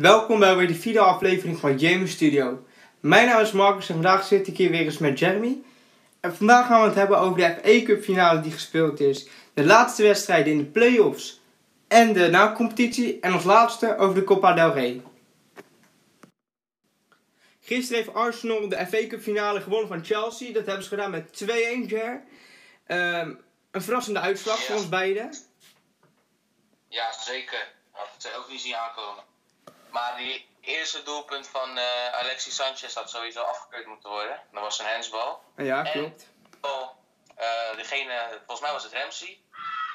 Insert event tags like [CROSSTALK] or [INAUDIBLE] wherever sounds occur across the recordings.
Welkom bij weer de vierde aflevering van Jamie Studio. Mijn naam is Marcus en vandaag zit ik hier weer eens met Jeremy. En vandaag gaan we het hebben over de FA Cup finale die gespeeld is. De laatste wedstrijden in de play-offs en de na-competitie. En als laatste over de Copa del Rey. Gisteren heeft Arsenal de FA Cup finale gewonnen van Chelsea. Dat hebben ze gedaan met 2-1, Jer. Ehm, een verrassende uitslag voor ons beiden. Ja, zeker. Had het ook niet zien aankomen. Maar die eerste doelpunt van eh, Alexis Sanchez had sowieso afgekeurd moeten worden. Dat was een handsbal. Ja, En- klopt. Oh, eh, degene, volgens mij was het Ramsey.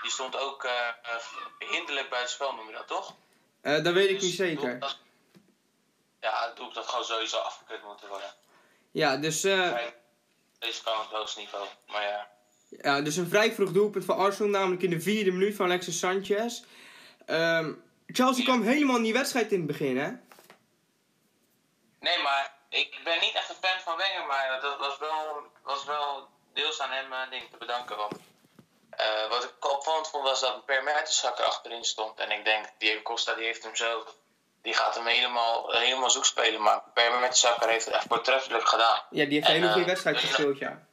Die stond ook eh hinderlijk bij het spel, noem je dat toch? Dat weet ik Dus niet zeker. dat- Ja, het doelpunt dat gewoon sowieso afgekeurd moeten worden. Ja, dus, eh, Deze kan op het hoogste niveau. Maar ja, ja, dus een vrij vroeg doelpunt van Arsenal, namelijk in de vierde minuut van Alexis Sanchez. Ehm, Chelsea kwam helemaal in die wedstrijd in het begin, hè? Nee, maar ik ben niet echt een fan van Wenger, maar dat was wel, was wel deels aan hem ding te bedanken. Want eh, wat ik opvallend vond was dat Per Mertesacker achterin stond. En ik denk, Diego Costa die heeft hem zo, die gaat hem helemaal, helemaal zoek spelen. Maar Per heeft het echt voortreffelijk gedaan. Ja, die heeft een En, hele goede eh, wedstrijd dus- gespeeld, ja.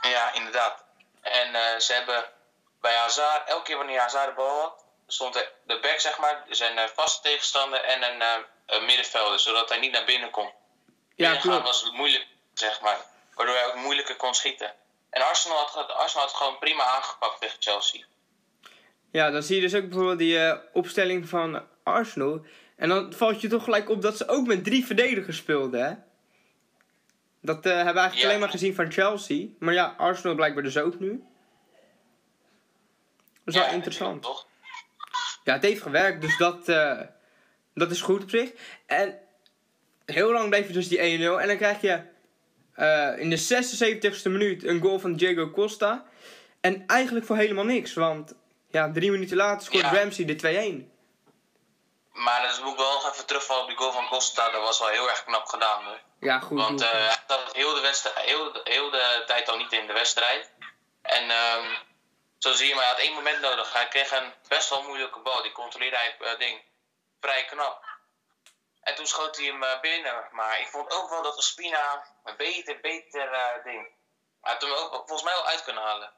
Ja, inderdaad. En ze hebben bij Hazard, elke keer wanneer Hazard de bal had, stond de, de back, zeg maar, zijn uh, vaste tegenstander en een, eh, een middenvelder, zodat hij niet naar binnen kon. Ja, klopt. was het moeilijk, zeg maar. Waardoor hij ook moeilijker kon schieten. En Arsenal had, Arsenal had het gewoon prima aangepakt tegen Chelsea. Ja, dan zie je dus ook bijvoorbeeld die eh, opstelling van Arsenal. En dan valt je toch gelijk op dat ze ook met drie verdedigers speelden, hè? Dat eh, hebben we eigenlijk Ja. alleen maar gezien van Chelsea. Maar ja, Arsenal blijkbaar dus ook nu. Dat is wel interessant. Toch? Ja, het heeft gewerkt, dus dat, eh, dat is goed op zich. En heel lang bleef het dus die 1-0. En dan krijg je eh, in de 76ste minuut een goal van Diego Costa. En eigenlijk voor helemaal niks, want ja, drie minuten later scoort Ja. Ramsey de 2-1. Maar dat moet ik wel nog even terugvallen op die goal van Costa. Dat was wel heel erg knap gedaan. Hoor. Ja, goed. Want eh, hij zat heel de, wedstrijd, heel, de, heel de tijd al niet in de wedstrijd. En ehm, zo zie je, maar hij had één moment nodig. Hij kreeg een best wel moeilijke bal. Die controleerde hij eh, ding vrij knap. En toen schoot hij hem eh, binnen. Maar ik vond ook wel dat Ospina een beter, beter eh, ding. Hij had hem ook volgens mij wel uit kunnen halen.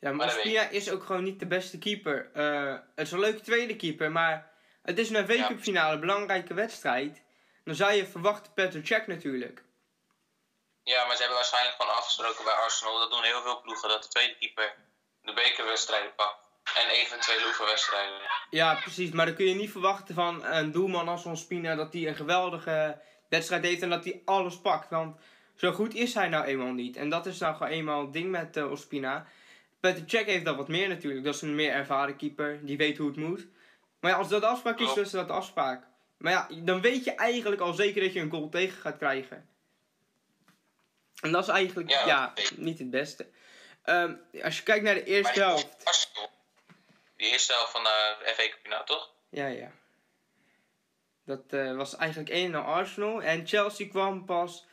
ja, maar maar Ospina is ook gewoon niet de beste keeper. Eh, het is een leuke tweede keeper, maar het is een Ja. V-Cup finale, belangrijke wedstrijd. Dan zou je verwachten Petr Cech natuurlijk. Ja, maar ze hebben waarschijnlijk gewoon afgesproken bij Arsenal. Dat doen heel veel ploegen. Dat de tweede keeper de bekerwedstrijden pakt. En eventuele oefenwedstrijden. Ja, precies. Maar dan kun je niet verwachten van een doelman als Ospina dat hij een geweldige wedstrijd heeft en dat hij alles pakt. Want zo goed is hij nou eenmaal niet. En dat is nou gewoon eenmaal het ding met eh, Ospina. Petr Cech heeft dat wat meer natuurlijk. Dat is een meer ervaren keeper. Die weet hoe het moet. Maar ja, als dat de afspraak is, dan is dat de afspraak. Maar ja, dan weet je eigenlijk al zeker dat je een goal tegen gaat krijgen. En dat is eigenlijk ja, Ja, niet het beste. Ehm, als je kijkt naar de eerste helft. Die eerste helft van de FA Cup toch? Ja, ja. Dat eh, was eigenlijk 1-0 Arsenal. En Chelsea kwam pas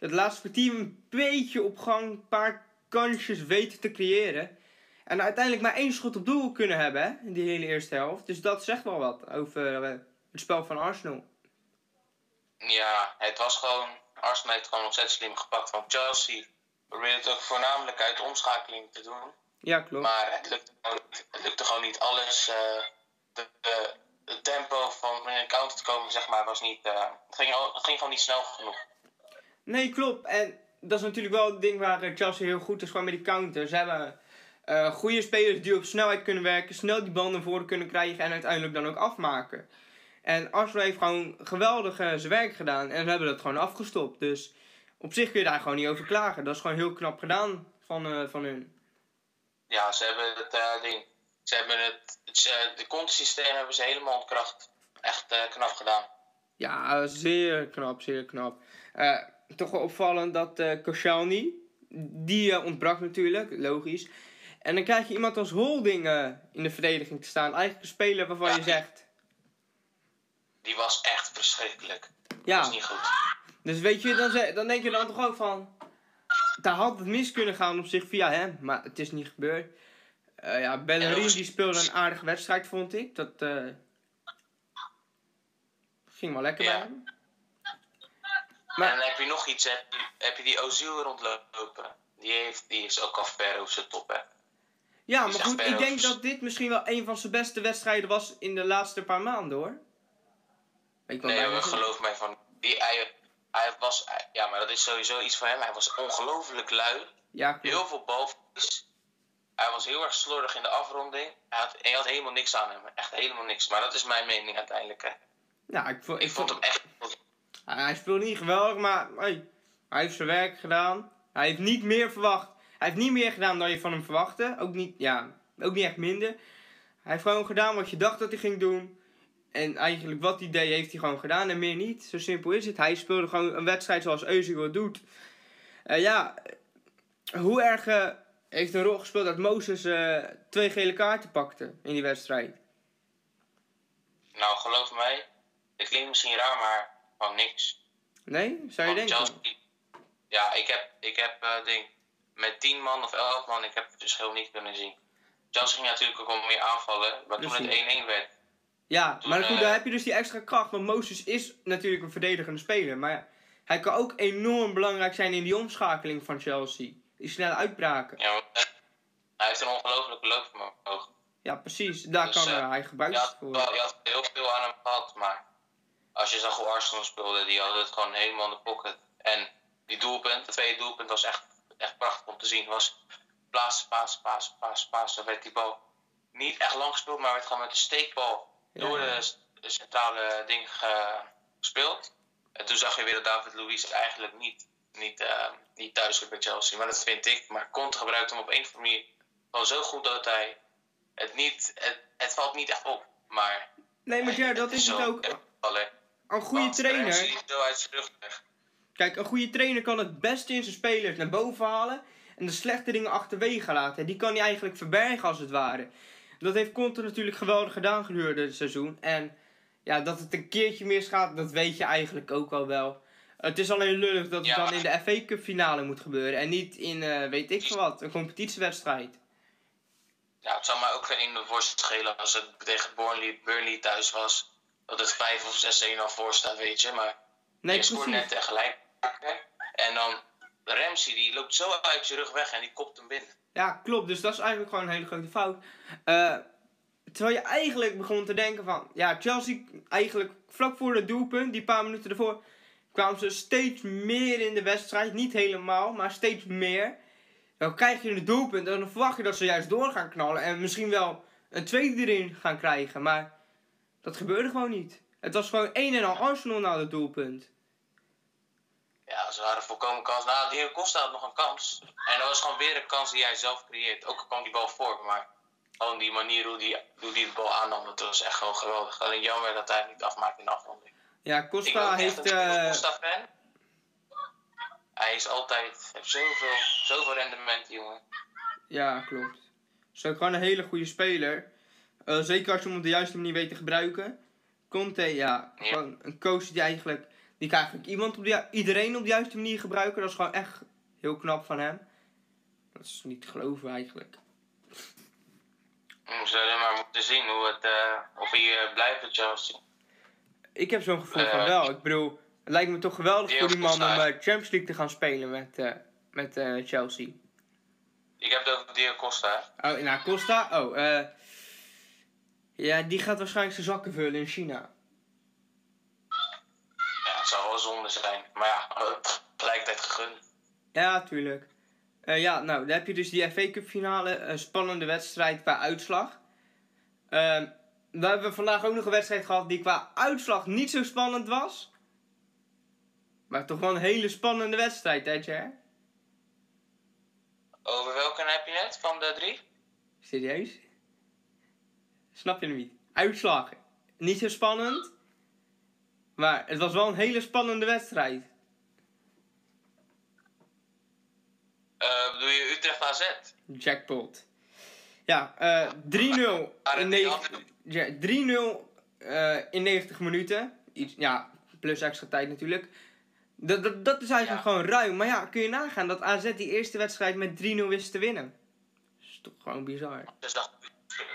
het laatste kwartier een beetje op gang. Een paar kansjes weten te creëren. En uiteindelijk maar één schot op doel kunnen hebben, hè, in die hele eerste helft. Dus dat zegt wel wat over eh, het spel van Arsenal. Ja, het was gewoon... Arsenal heeft het gewoon ontzettend slim gepakt van Chelsea. Probeerde het ook voornamelijk uit omschakeling te doen. Ja, klopt. Maar het lukte gewoon niet, het lukte gewoon niet alles. eh de, de, het tempo van in een counter te komen, zeg maar, was niet... eh, het, ging, het ging gewoon niet snel genoeg. Nee, klopt. En dat is natuurlijk wel het ding waar eh, Chelsea heel goed is, gewoon met die counter. Ze hebben goede spelers die op snelheid kunnen werken, snel die bal naar voren kunnen krijgen en uiteindelijk dan ook afmaken. En Arsenal heeft gewoon geweldig zijn werk gedaan en ze hebben dat gewoon afgestopt. Dus op zich kun je daar gewoon niet over klagen. Dat is gewoon heel knap gedaan van, eh, van hun. Ja, ze hebben het eh, ding... Ze hebben het... het eh, de contesysteem hebben ze helemaal ontkracht. Echt eh, knap gedaan. Ja, zeer knap, zeer knap. Eh, toch wel opvallend dat Koscielny, die ontbrak natuurlijk, logisch. En dan krijg je iemand als Holding in de verdediging te staan. Eigenlijk een speler waarvan Ja. je zegt, Die was echt verschrikkelijk. Dat ja, was niet goed. Dus weet je, dan, ze- dan denk je dan toch ook van, daar had het mis kunnen gaan op zich via hem, maar het is niet gebeurd. Eh, ja, Bellerin die speelde een aardige wedstrijd, vond ik. Dat, eh, Ging wel lekker Ja. bij hem. En dan heb je nog iets, heb je, heb je die Ozil rondlopen. Die, heeft, die is ook al ver over zijn top, hè. Ja, maar goed, ik denk dat dit misschien wel een van zijn beste wedstrijden was in de laatste paar maanden hoor. Ik Nee, geloof mij van. Die, hij, hij was, ja, maar dat is sowieso iets voor hem. Hij was ongelooflijk lui. Ja. Heel veel balverlies. Hij was heel erg slordig in de afronding. Hij had, hij had helemaal niks aan hem. Echt helemaal niks. Maar dat is mijn mening uiteindelijk, hè. Ja, ik, vond, Ik vond hem echt... Hij speelde niet geweldig, maar hey, hij heeft zijn werk gedaan. Hij heeft niet meer verwacht. Hij heeft niet meer gedaan dan je van hem verwachtte. Ook niet, ja, ook niet echt minder. Hij heeft gewoon gedaan wat je dacht dat hij ging doen. En eigenlijk wat hij deed, heeft hij gewoon gedaan en meer niet. Zo simpel is het. Hij speelde gewoon een wedstrijd zoals het doet. Eh, ja, hoe erg eh, heeft een rol gespeeld dat Mozes eh, twee gele kaarten pakte in die wedstrijd? Nou, geloof mij. Het klinkt misschien raar, maar van niks. Nee? Zou je Want denken? Chelsea- ja, ik heb, ik heb denk, met 10 man of 11 man, ik heb het verschil niet kunnen zien. Chelsea ging natuurlijk ook wel meer aanvallen, maar toen het 1-1 werd, Ja, maar goed, eh, daar heb je dus die extra kracht. Want Moses is natuurlijk een verdedigende speler. Maar hij kan ook enorm belangrijk zijn in die omschakeling van Chelsea. Die snelle uitbraken. ja, eh, hij heeft een ongelofelijke loopvermogen. Ja, precies. Daar Dus, kan eh, eh, hij gebruikt voor. wel- je had heel veel aan hem gehad, maar als je zag hoe Arsenal speelde, die hadden het gewoon helemaal in de pocket. En die doelpunt, het tweede doelpunt was echt, echt prachtig om te zien. Was paas, paas, paas, paas, paas. Dan werd die bal niet echt lang gespeeld, maar werd gewoon met de steekbal Ja, door de, centrale ding ge- gespeeld. En toen zag je weer dat David Luiz eigenlijk niet, niet, eh, niet thuis zit bij Chelsea. Maar dat vind ik. Maar Conte gebruikt hem op een of andere manier gewoon zo goed dat hij het niet, het, het valt niet echt op. Maar Nee, maar ja, dat is het ook. Een goede trainer. Kijk, een goede trainer kan het beste in zijn spelers naar boven halen. En de slechte dingen achterwege laten. Die kan hij eigenlijk verbergen als het ware. Dat heeft Conte natuurlijk geweldig gedaan gedurende het seizoen. En ja, dat het een keertje misgaat, dat weet je eigenlijk ook al wel. Het is alleen lullig dat het Ja. dan in de FA Cup finale moet gebeuren. En niet in, eh, weet ik veel wat, een competitiewedstrijd. Ja, het zou mij ook geen ene worst schelen als het tegen Burnley, Burnley thuis was. Dat het 5 of 6-1 al voor staat, weet je. Maar Nee, je scoort net en gelijk. En dan Ramsey, die loopt zo uit je rug weg en die kopt hem binnen. Ja, klopt. Dus dat is eigenlijk gewoon een hele grote fout. Eh, terwijl je eigenlijk begon te denken van... Ja, Chelsea eigenlijk vlak voor het doelpunt, die paar minuten ervoor... kwamen ze steeds meer in de wedstrijd. Niet helemaal, maar steeds meer. Dan krijg je een doelpunt en dan verwacht je dat ze juist door gaan knallen. En misschien wel een tweede erin gaan krijgen. Maar dat gebeurde gewoon niet. Het was gewoon een en al Arsenal na het doelpunt. Ja, ze waren volkomen kans. Nou, Diego Costa had nog een kans. En dat was gewoon weer een kans die hij zelf creëert. Ook al kwam die bal voor, maar gewoon die manier hoe die, hoe die de bal aannam, dat was echt gewoon geweldig. Alleen jammer dat hij het niet afmaakt in de afronding. Ja, Costa heeft... eh, Costa-fan. Hij is altijd, heeft zoveel, zoveel rendement, jongen. Ja, klopt. Ook gewoon een hele goede speler. Eh, zeker als je hem op de juiste manier weet te gebruiken. Conte, ja, Ja. gewoon een coach die eigenlijk... Die kan eigenlijk iemand op de, iedereen op de juiste manier gebruiken. Dat is gewoon echt heel knap van hem. Dat is niet te geloven eigenlijk. We zullen maar moeten zien hoe het, eh, of hij eh, blijft bij Chelsea. Ik heb zo'n gevoel van Eh, wel. Ik bedoel, het lijkt me toch geweldig voor die man om Champions League te gaan spelen met, met Chelsea. Ik heb het over Diego Costa. Oh, nou, Costa? Oh, eh... ja, die gaat waarschijnlijk zijn zakken vullen in China. Het zou wel zonde zijn. Maar ja, [LAUGHS] tegelijkertijd gegund. Ja, tuurlijk. Eh, ja, nou, dan heb je dus die FA Cup finale. Een spannende wedstrijd qua uitslag. Ehm we hebben vandaag ook nog een wedstrijd gehad die qua uitslag niet zo spannend was. Maar toch wel een hele spannende wedstrijd, hè, Jer? Over welke heb je net van de drie? Serieus? Snap je hem niet? Uitslag. Niet zo spannend. Maar het was wel een hele spannende wedstrijd. Eh bedoel je Utrecht AZ? Jackpot. Ja, eh 3-0 in, negen- ja, 3-0 eh, in 90 minuten. Iets, ja, plus extra tijd natuurlijk. Dat, dat, dat is eigenlijk Ja. gewoon ruim. Maar ja, kun je nagaan dat AZ die eerste wedstrijd met 3-0 wist te winnen. Dat is toch gewoon bizar.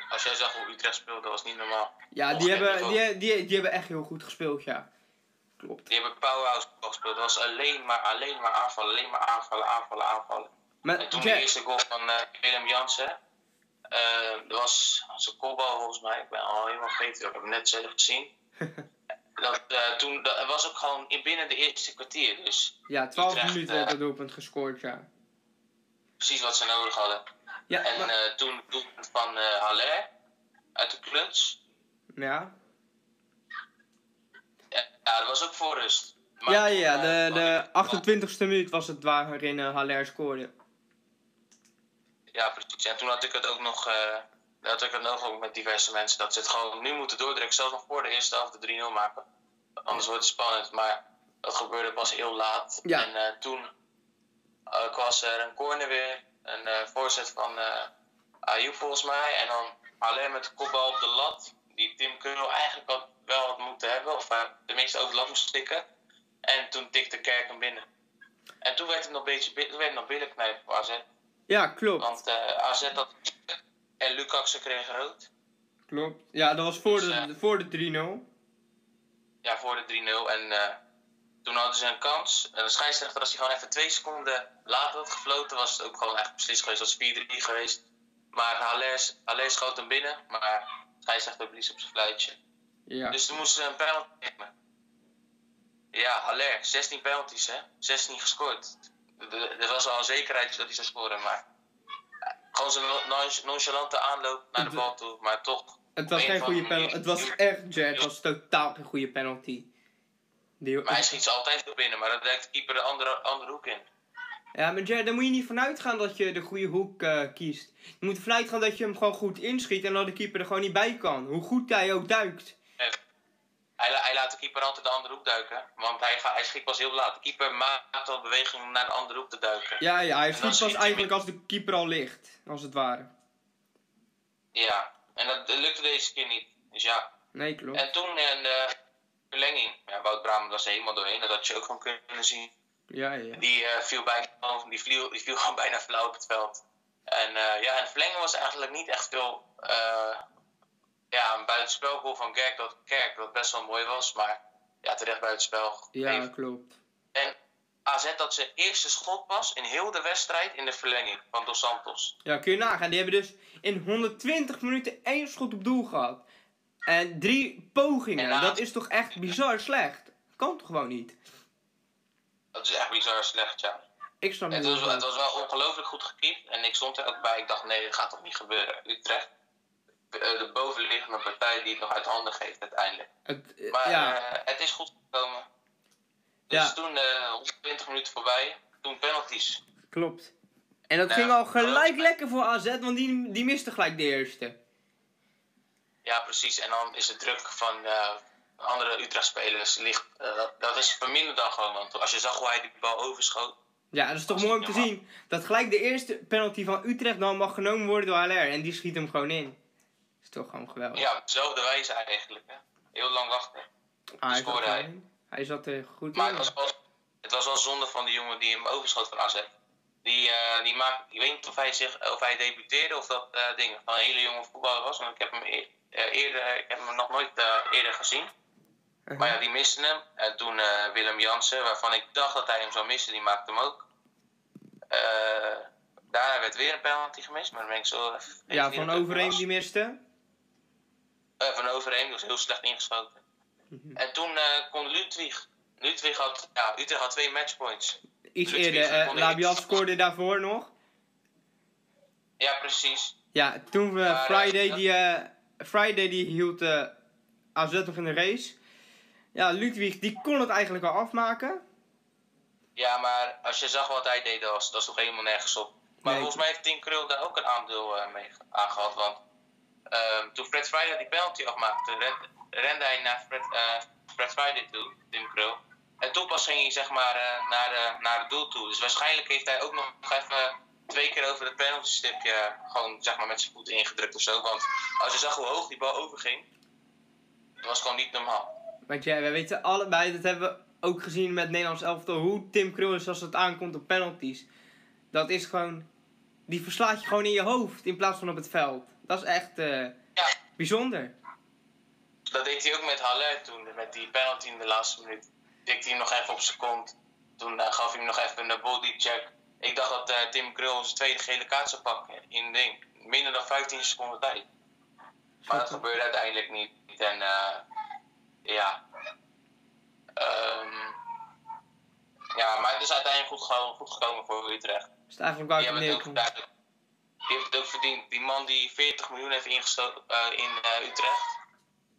Als jij zag hoe Utrecht speelde, dat was niet normaal. Ja, die hebben, die, die hebben echt heel goed gespeeld, ja. Klopt. Die hebben powerhouse gespeeld. Dat was alleen maar, alleen maar aanvallen, alleen maar aanvallen, aanvallen, aanvallen. Maar En toen de eerste goal van Willem Jansen. eh, dat was zijn kopbal volgens mij. Ik ben al helemaal vergeten. Ik heb hem net zelf gezien. [LAUGHS] dat, eh, toen, dat was ook gewoon in binnen de eerste kwartier. Dus ja, 12 Utrecht, minuten werd dat doelpunt gescoord, ja. precies wat ze nodig hadden. Ja, En maar- toen doelpunt van Haller uit de kluts. ja. Ja, dat was ook voor rust. Maar ja, ja, eh, de, de ik- 28e minuut was het waarin uh, Haller scoorde. Ja, precies. En toen had ik het ook nog, eh, had ik het nog ook met diverse mensen, dat ze het gewoon nu moeten doordrukken, zelfs nog voor de eerste helft de 3-0 maken. Anders wordt het spannend, maar dat gebeurde pas heel laat. Ja. En eh, toen eh, was er een corner weer, een eh, voorzet van eh Ayoub volgens mij, en dan alleen met de kopbal op de lat, die Tim Keurl eigenlijk had, wel had moeten hebben, of tenminste over de lat moest tikken. En toen tikte Kerk hem binnen. En toen werd het nog een beetje, toen werd het nog billen knijpen voor AZ. Ja, klopt. Want eh, AZ had en Lukaku kreeg rood. Klopt. Ja, dat was voor Dus, de, eh, voor de 3-0. Ja, voor de 3-0. En eh, toen hadden ze een kans. En de scheidsrechter, als hij gewoon even twee seconden later had gefloten, was het ook gewoon echt beslist geweest. Was 4-3 geweest. Maar Haller, Haller schoot hem binnen. Maar de scheidsrechter blies op zijn fluitje. Ja. Dus toen moesten ze een penalty nemen. Ja, Haller, 16 penalties hè. 16 gescoord. Er was al een zekerheid dat hij zou scoren, maar... eh, Gewoon zijn non- nonchalante aanloop naar de bal toe, maar toch het was geen goede penalty. Het was echt, Jack, het was totaal geen goede penalty. Die, Maar hij schiet ze altijd wel binnen, maar dan duikt de keeper de andere, andere hoek in. Ja, maar Jack, daar moet je niet vanuit gaan dat je de goede hoek eh, kiest. Je moet ervan uitgaan dat je hem gewoon goed inschiet en dat de keeper er gewoon niet bij kan. Hoe goed hij ook duikt. Hij, la- hij laat de keeper altijd de andere hoek duiken, want hij, hij schiet pas heel laat. De keeper maakt al beweging om naar de andere hoek te duiken. Ja, ja, hij En schiet pas schiet hij eigenlijk als de keeper al ligt. Als het ware. Ja, en dat, lukte deze keer niet. Dus ja. Nee, klopt. En toen in de verlenging, ja, Wout Braam was er helemaal doorheen, dat had je ook gewoon kunnen zien. Ja, ja. Die, eh, viel, bijna, die, viel, die viel [LAUGHS] gewoon bijna flauw op het veld. En eh, ja, de verlenging was eigenlijk niet echt veel. eh, ja, een buitenspelgoal van Kerk dat, Kerk, dat best wel mooi was, maar ja, terecht buitenspel. Ja, klopt. En AZ dat zijn eerste schot was in heel de wedstrijd in de verlenging van Dos Santos. Ja, kun je nagaan. Die hebben dus in 120 minuten één schot op doel gehad. En drie pogingen. En Dat is toch echt bizar slecht? Kan toch gewoon niet? Dat is echt bizar slecht, ja. Ik snap niet. Het was, het was wel ongelooflijk goed gekiept. En ik stond er ook bij. Ik dacht, nee, dat gaat toch niet gebeuren. Utrecht, de bovenliggende partij die het nog uit handen geeft uiteindelijk. het, eh, Maar ja, eh, het is goed gekomen. Dus Ja. toen eh 120 minuten voorbij. Toen penalties. klopt. En dat ging al gelijk lekker voor AZ, want die, die miste gelijk de eerste. Ja, precies. En dan is de druk van eh, andere Utrecht-spelers ligt. eh, dat, is verminderd dan gewoon. Want als je zag hoe hij die bal overschoot. Ja, dat is toch mooi om te zien dat gelijk de eerste penalty van Utrecht dan mag genomen worden door HLR. En die schiet hem gewoon in. Toch gewoon geweldig. Ja, op dezelfde wijze eigenlijk. Hè. Heel lang wachten. Ah, hij, zat hij. hij zat er goed Maar in. het was, wel, het was wel zonde van die jongen die hem overschoot van AZ. Die, eh, die maakt, ik weet niet of hij, zich, of hij debuteerde of dat eh ding van een hele jonge voetballer was. Want ik heb hem, eer- eh, eerder, ik heb hem nog nooit eerder gezien. Uh-huh. Maar ja, die miste hem. En toen Willem Jansen, waarvan ik dacht dat hij hem zou missen, die maakte hem ook. Daarna werd weer een penalty gemist, maar dan ben ik zo ja, van Overeem was. die miste. Eh, van Overeem, dus heel slecht ingeschoten. Mhm. En toen eh, kon Ludwig. Ludwig had, ja, Utrecht had twee matchpoints. Iets Ludwig eerder. eh Labiat scoorde daarvoor nog. Ja, precies. Ja, toen Maar, Friday, die, eh, Friday die hield eh AZ nog in de race. Ja, Ludwig die kon het eigenlijk al afmaken. Ja, maar als je zag wat hij deed, dat was, dat was toch helemaal nergens op. Maar Nee. volgens mij heeft Tim Krul daar ook een aandeel eh, mee aangehad. Want ehm, toen Fred Friday die penalty afmaakte, ren- rende hij naar Fred, eh, Fred toe, Tim Krul. En toen pas ging hij zeg maar eh, naar, de, naar het doel toe. Dus waarschijnlijk heeft hij ook nog even twee keer over het penalty stipje eh, gewoon zeg maar met zijn voet ingedrukt of zo. Want als je zag hoe hoog die bal overging, dat was gewoon niet normaal. Want ja, we weten allebei, dat hebben we ook gezien met Nederlands elftal, hoe Tim Krul is als het aankomt op penalties. Dat is gewoon, die verslaat je gewoon in je hoofd in plaats van op het veld. Dat is echt eh, Ja. bijzonder. Dat deed hij ook met Haller toen, met die penalty in de laatste minuut. tikte hij nog even op zijn kont. Toen eh, gaf hij hem nog even een bodycheck. Ik dacht dat eh, Tim Krul zijn tweede gele kaart zou pakken in ding. Minder dan 15 seconden tijd. Maar dat gebeurde uiteindelijk niet. En ja. Ehm, ja, maar het is uiteindelijk goed, gewoon goed gekomen voor Utrecht. Is eigenlijk Die hebben het ook neerkom? duidelijk. Die heeft het ook verdiend. Die man die 40 miljoen heeft ingestoken eh, in eh, Utrecht.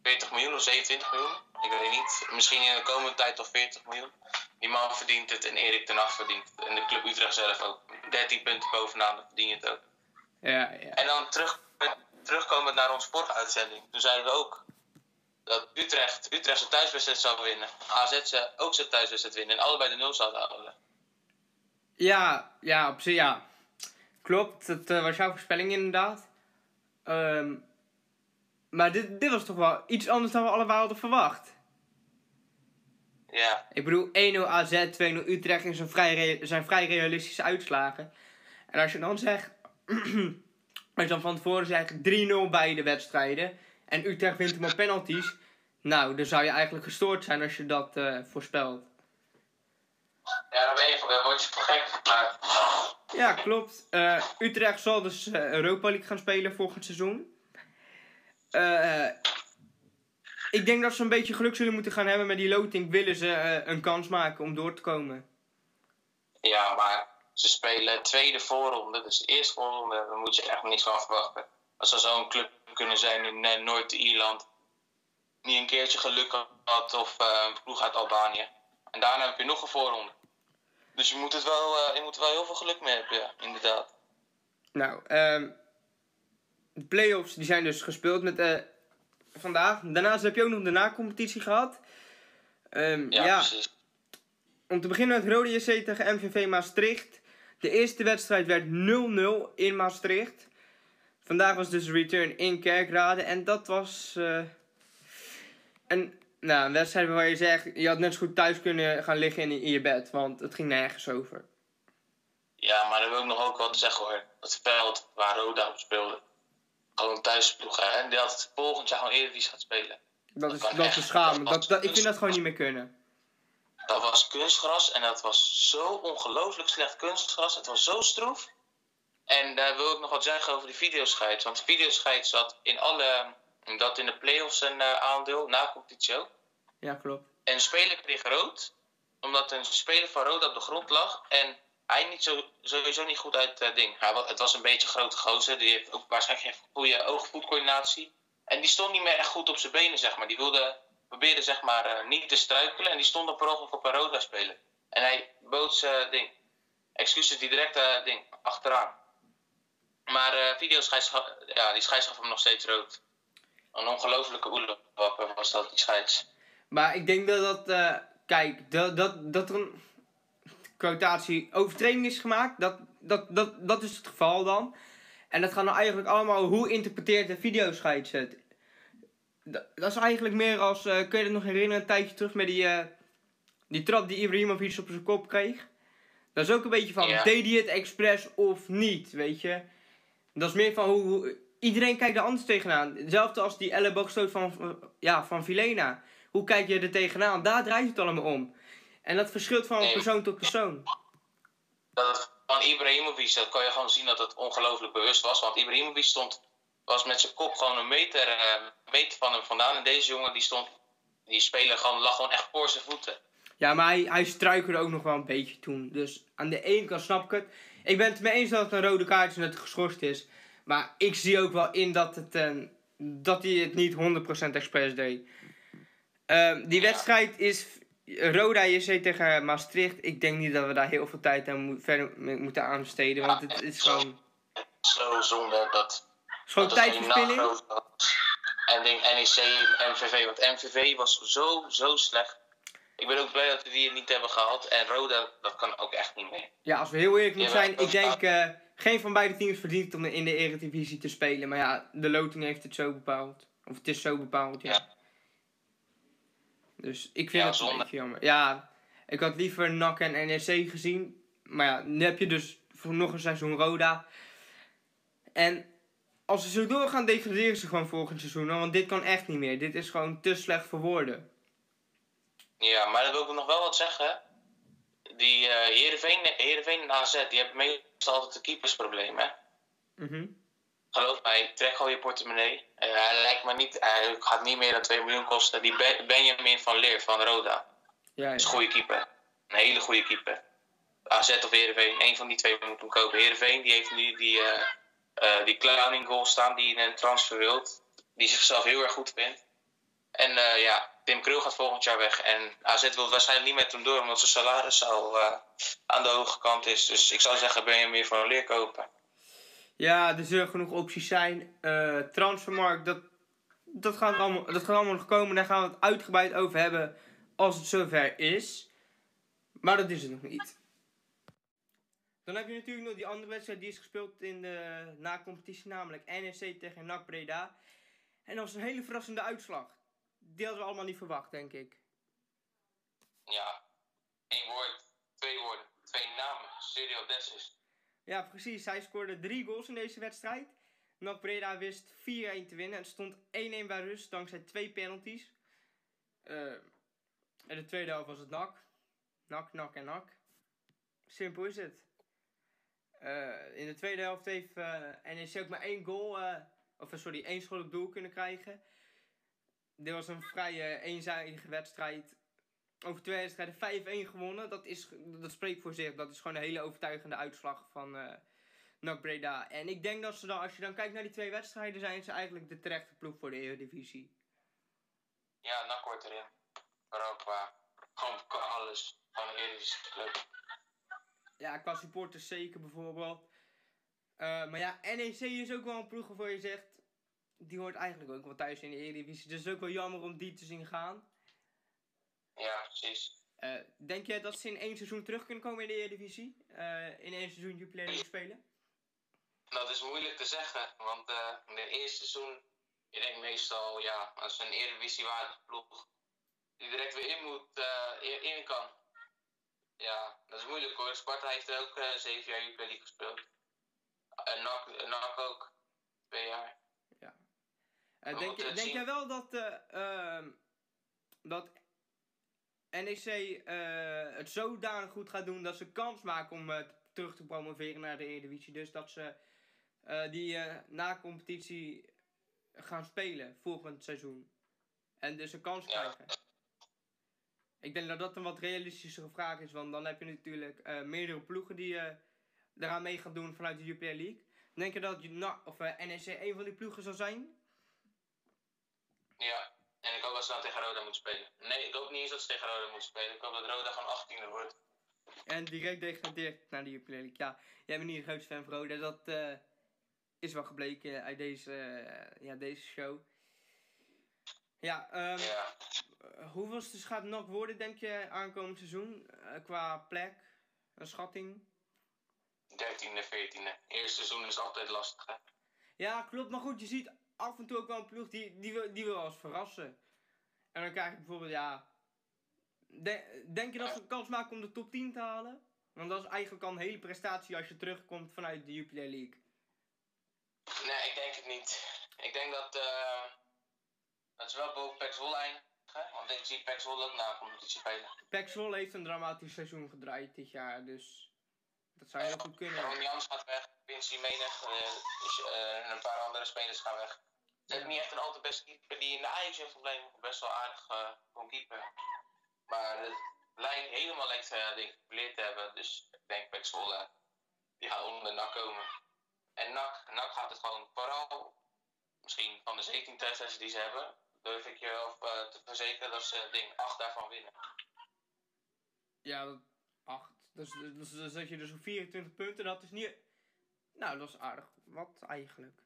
40 miljoen of 27 miljoen. Ik weet niet. Misschien in de komende tijd toch 40 miljoen. Die man verdient het en Erik ten Hag verdient het. En de club Utrecht zelf ook. 13 punten bovenaan, dan verdien je het ook. Ja, ja. En dan terug, terugkomend naar onze sportuitzending. Toen zeiden we ook dat Utrecht, Utrecht zijn thuiswedstrijd zou winnen. AZ ook zijn thuiswedstrijd winnen. En allebei de nul zouden houden. Ja, ja, op zich, ja. Klopt, dat eh, was jouw voorspelling inderdaad. Ehm, maar dit, dit was toch wel iets anders dan we allemaal hadden verwacht. Ja, Ik bedoel, 1-0 AZ, 2-0 Utrecht is een vrij zijn vrij realistische uitslagen. En als je dan zegt, [CLEARS THROAT] als je dan van tevoren zegt 3-0 beide wedstrijden en Utrecht wint hem op penalties, nou, dan zou je eigenlijk gestoord zijn als je dat eh, voorspelt. ja dan, ben je, dan word je voor gek. Ja, klopt. Eh, Utrecht zal dus eh, Europa League gaan spelen volgend seizoen. Eh, ik denk dat ze een beetje geluk zullen moeten gaan hebben met die loting. Willen ze een kans maken om door te komen? Ja, maar ze spelen tweede voorronde. Dus de eerste voorronde, daar moet je echt niks van verwachten. Als er zo'n club kunnen zijn in Noord-Ierland, die een keertje geluk had, of eh, een ploeg uit Albanië. En daarna heb je nog een voorronde. Dus je moet, het wel, eh, je moet er wel heel veel geluk mee hebben, ja, inderdaad. Nou, ehm, de play-offs die zijn dus gespeeld met eh, vandaag. Daarnaast heb je ook nog de na-competitie gehad. Ehm, Ja, ja, precies. om te beginnen met Rode JC tegen MVV Maastricht. De eerste wedstrijd werd 0-0 in Maastricht. Vandaag was dus return in Kerkrade. En dat was een, nou, een wedstrijd waar je zegt... je had net zo goed thuis kunnen gaan liggen in, in je bed. Want het ging nergens over. Ja, maar daar wil ik nog ook wat zeggen hoor. Het veld waar Roda op speelde. Gewoon thuisploeg. En die had het volgend jaar gewoon Eredivisie gaat spelen. Dat Dat is, dat is schamend. Dat ik vind dat gewoon niet meer kunnen. Dat was kunstgras en dat was zo ongelooflijk slecht kunstgras. Het was zo stroef. En daar wil ik nog wat zeggen over die videoscheids. Want de videoscheids zat in alle... Dat in de play-offs een eh, aandeel, na competitie ook. Ja, klopt. En een speler kreeg rood. Omdat een speler van rood op de grond lag. En hij niet zo, sowieso niet goed uit het ding. Hij, het was een beetje een grote gozer. Die heeft ook waarschijnlijk geen goede oog-voetcoördinatie. En die stond niet meer echt goed op zijn benen, zeg maar. Die wilde, probeerde zeg maar eh, niet te struikelen. En die stond dan per ongeluk op een roda spelen. En hij bood zijn ding. Excuses, die direct eh, ding achteraan. Maar eh video ja, die scheids gaf hem nog steeds rood. Een ongelofelijke oelewapper was dat, die scheids. Maar ik denk dat dat... eh, kijk, dat, dat, dat er een quotatie overtreding is gemaakt. Dat, dat, dat, dat is het geval dan. En dat gaat nou eigenlijk allemaal... Hoe interpreteert de videoscheids het? Dat, dat is eigenlijk meer als... eh, kun je het nog herinneren? Een tijdje terug met die... eh, die trap die Ibrahimovic op zijn kop kreeg. Dat is ook een beetje van... Ja. Deed hij het expres of niet? Weet je? Dat is meer van hoe... iedereen kijkt er anders tegenaan. Hetzelfde als die elleboogstoot van, ja, van Vilena. Hoe kijk je er tegenaan? Daar draait het allemaal om. En dat verschilt van Nee. persoon tot persoon. dat van Ibrahimovic, dat kan je gewoon zien dat het ongelooflijk bewust was. Want Ibrahimovic stond, was met zijn kop gewoon een meter, eh, meter van hem vandaan. En deze jongen die stond, die speler gewoon, lag gewoon echt voor zijn voeten. Ja, maar hij, hij struikelde ook nog wel een beetje toen. Dus aan de ene kant snap ik het. Ik ben het mee eens dat het een rode kaart is en dat het geschorst is. Maar ik zie ook wel in dat, het, eh, dat hij het niet 100% expres deed. Ehm, die Ja. wedstrijd is Roda JC tegen Maastricht. Ik denk niet dat we daar heel veel tijd aan mo- verder moeten aanbesteden. Want het is gewoon, Zo zonde dat, het is gewoon tijdverspilling. En denk NEC, MVV, want MVV was zo, zo slecht. Ik ben ook blij dat we die niet hebben gehaald. En Roda, dat kan ook echt niet meer. Ja, als we heel eerlijk moeten zijn, ik denk geen van beide teams verdient om in de Eredivisie te spelen. Maar ja, de loting heeft het zo bepaald. Of het is zo bepaald, ja. Ja. Dus ik vind Ja, een beetje jammer. Ja, ik had liever NAC en NEC gezien. Maar ja, nu heb je dus voor nog een seizoen Roda. En als ze zo doorgaan, degraderen ze gewoon volgend seizoen. Want dit kan echt niet meer. Dit is gewoon te slecht voor woorden. Ja, maar dan wil ik nog wel wat zeggen. Die uh, Heerenveen, Heerenveen en AZ, die hebben meestal altijd een keepersprobleem, hè? Mhm. Geloof mij, trek gewoon je portemonnee. Uh, hij lijkt me niet, hij gaat niet meer dan 2 miljoen kosten. Die ben, Benjamin van Leer van Roda. Ja, ja. is een goede keeper. Een hele goede keeper. AZ of Heerenveen, één van die twee moet hem kopen. Heerenveen, die heeft nu die, uh, uh, die clowning goal staan die in een transfer wilt. Die zichzelf heel erg goed vindt. En uh, ja, Tim Krul gaat volgend jaar weg. En AZ wil waarschijnlijk niet met hem door, omdat zijn salaris al aan de hoge kant is. Dus ik zou zeggen, ben je meer van een leer kopen. Ja, er zullen genoeg opties zijn. transfermarkt, dat, dat, gaat allemaal, dat gaat allemaal nog komen. Daar gaan we het uitgebreid over hebben als het zover is. Maar dat is het nog niet. Dan heb je natuurlijk nog die andere wedstrijd die is gespeeld in de na-competitie, namelijk NEC tegen NAC Breda. En dat was een hele verrassende uitslag. Die hadden we allemaal niet verwacht, denk ik. Ja, één woord, twee woorden, twee namen. Sergio Dessus. Ja, precies. Hij scoorde drie goals in deze wedstrijd. NAC Breda wist 4-1 te winnen. Het stond 1-1 bij rust dankzij twee penalties. Uh, in de tweede helft was het NAC. NAC, NAC en NAC. Simpel is het. Uh, in de tweede helft heeft uh, NEC ook maar één goal, of sorry, één schot op doel kunnen krijgen. Dit was een vrij eenzijdige wedstrijd. Over twee wedstrijden 5-1 gewonnen. Dat, is, dat spreekt voor zich. Dat is gewoon een hele overtuigende uitslag van uh, NAC Breda. En ik denk dat ze dan, als je dan kijkt naar die twee wedstrijden, zijn ze eigenlijk de terechte ploeg voor de Eredivisie. Ja, NAC hoort erin. Qua, gewoon qua alles. Van de Eredivisie club. Ja, qua supporters zeker bijvoorbeeld. Uh, maar ja, NEC is ook wel een ploeg waarvoor je zegt... Die hoort eigenlijk ook wel thuis in de Eredivisie. Dus het is ook wel jammer om die te zien gaan. Ja, precies. Uh, denk jij dat ze in één seizoen terug kunnen komen in de Eredivisie? Uh, in één seizoen Jupiler League spelen? Dat is moeilijk te zeggen. Want in het eerste seizoen... Je denkt meestal, ja, als een Eredivisie-waardige ploeg... Die direct weer in moet, in kan ja, dat is moeilijk hoor. Sparta heeft ook zeven jaar Jupiler League gespeeld. En NAC, NAC ook. Twee jaar. Uh, denk je, denk jij wel dat, uh, dat NEC het zodanig goed gaat doen dat ze kans maken om terug te promoveren naar de Eredivisie? Dus dat ze die na-competitie gaan spelen volgend seizoen. En dus een kans ja. krijgen. Ik denk dat dat een wat realistischere vraag is, want dan heb je natuurlijk uh, meerdere ploegen die uh, eraan mee gaan doen vanuit de Jupiler League. Denk je dat je, nou, of, uh, NEC een van die ploegen zal zijn? Ja, en ik hoop dat ze dan tegen Roda moeten spelen. Nee, ik hoop niet eens dat ze tegen Roda moeten spelen. Ik hoop dat Roda gewoon 18e wordt. En direct degradeert naar de Jupiler League. Ja, jij bent niet een groot fan van Roda. Dat is wel gebleken uit deze, ja, deze show. Ja, um, ja. hoeveel dus gaat worden, denk je, aankomend seizoen? Uh, qua plek, een schatting? 13e, 14e. Eerste seizoen is altijd lastig, hè? Ja, klopt. Maar goed, je ziet af en toe ook wel een ploeg die, die, wil, die wil als verrassen. En dan krijg je bijvoorbeeld, ja... De, denk je dat ze kans maken om de top 10 te halen? Want dat is eigenlijk al een hele prestatie als je terugkomt vanuit de Jupiler League. Nee, ik denk het niet. Ik denk dat... Uh dat is wel boven Pek Zwolle eindigen. Want ik zie Zwolle ook na competitie spelen. Pek Zwolle heeft een dramatisch seizoen gedraaid dit jaar. Dus dat zou heel goed kunnen. Ron Jans gaat weg. Vinci Menig. Dus, en een paar andere spelers gaan weg. Ze hebben niet echt een al te beste keeper die in de Ajax heeft gebleven. Best wel aardig kon keeper. Maar het lijkt helemaal lijkt uh, denk ik te hebben. Dus ik denk Pek Zwolle die gaat onder de NAC komen. En NAC, NAC gaat het gewoon vooral misschien van de 17 tests die ze hebben durf ik je wel uh, te verzekeren dat ze ding 8 daarvan winnen. Ja, 8. Dus, dus, zet je dus op 24 punten. Dat is niet. Nou, dat is aardig. Wat eigenlijk.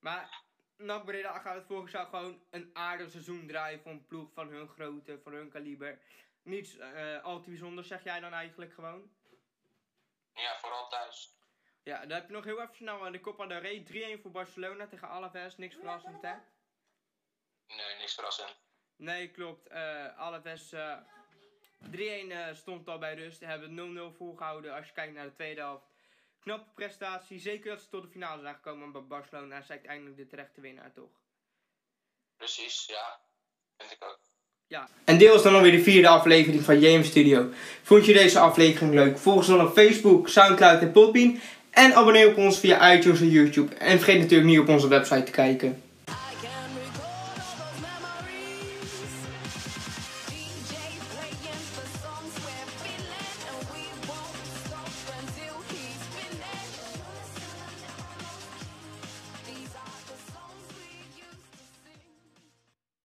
Maar NAC Breda gaat het volgens jou gewoon een aardig seizoen draaien voor een ploeg van hun grootte, van hun kaliber. Niets uh, al te bijzonder, zeg jij dan eigenlijk gewoon? Ja, vooral thuis. Ja, dan heb je nog heel even snel de Copa del Rey. 3-1 voor Barcelona tegen Alaves. Niks verrassend, hè? Nee, niks verrassend. Nee, klopt. Uh, Alaves uh, 3-1 uh, stond al bij rust. Hebben 0-0 volgehouden als je kijkt naar de tweede helft. Knappe prestatie. Zeker dat ze tot de finale zijn gekomen. Maar Barcelona is uiteindelijk de terechte winnaar, toch? Precies, ja. Vind ik ook. Ja. En dit was dan alweer de vierde aflevering van JM Studio. Vond je deze aflevering leuk? Volg ons dan op Facebook, Soundcloud en Podbean. En abonneer op ons via iTunes en YouTube. En vergeet natuurlijk niet op onze website te kijken.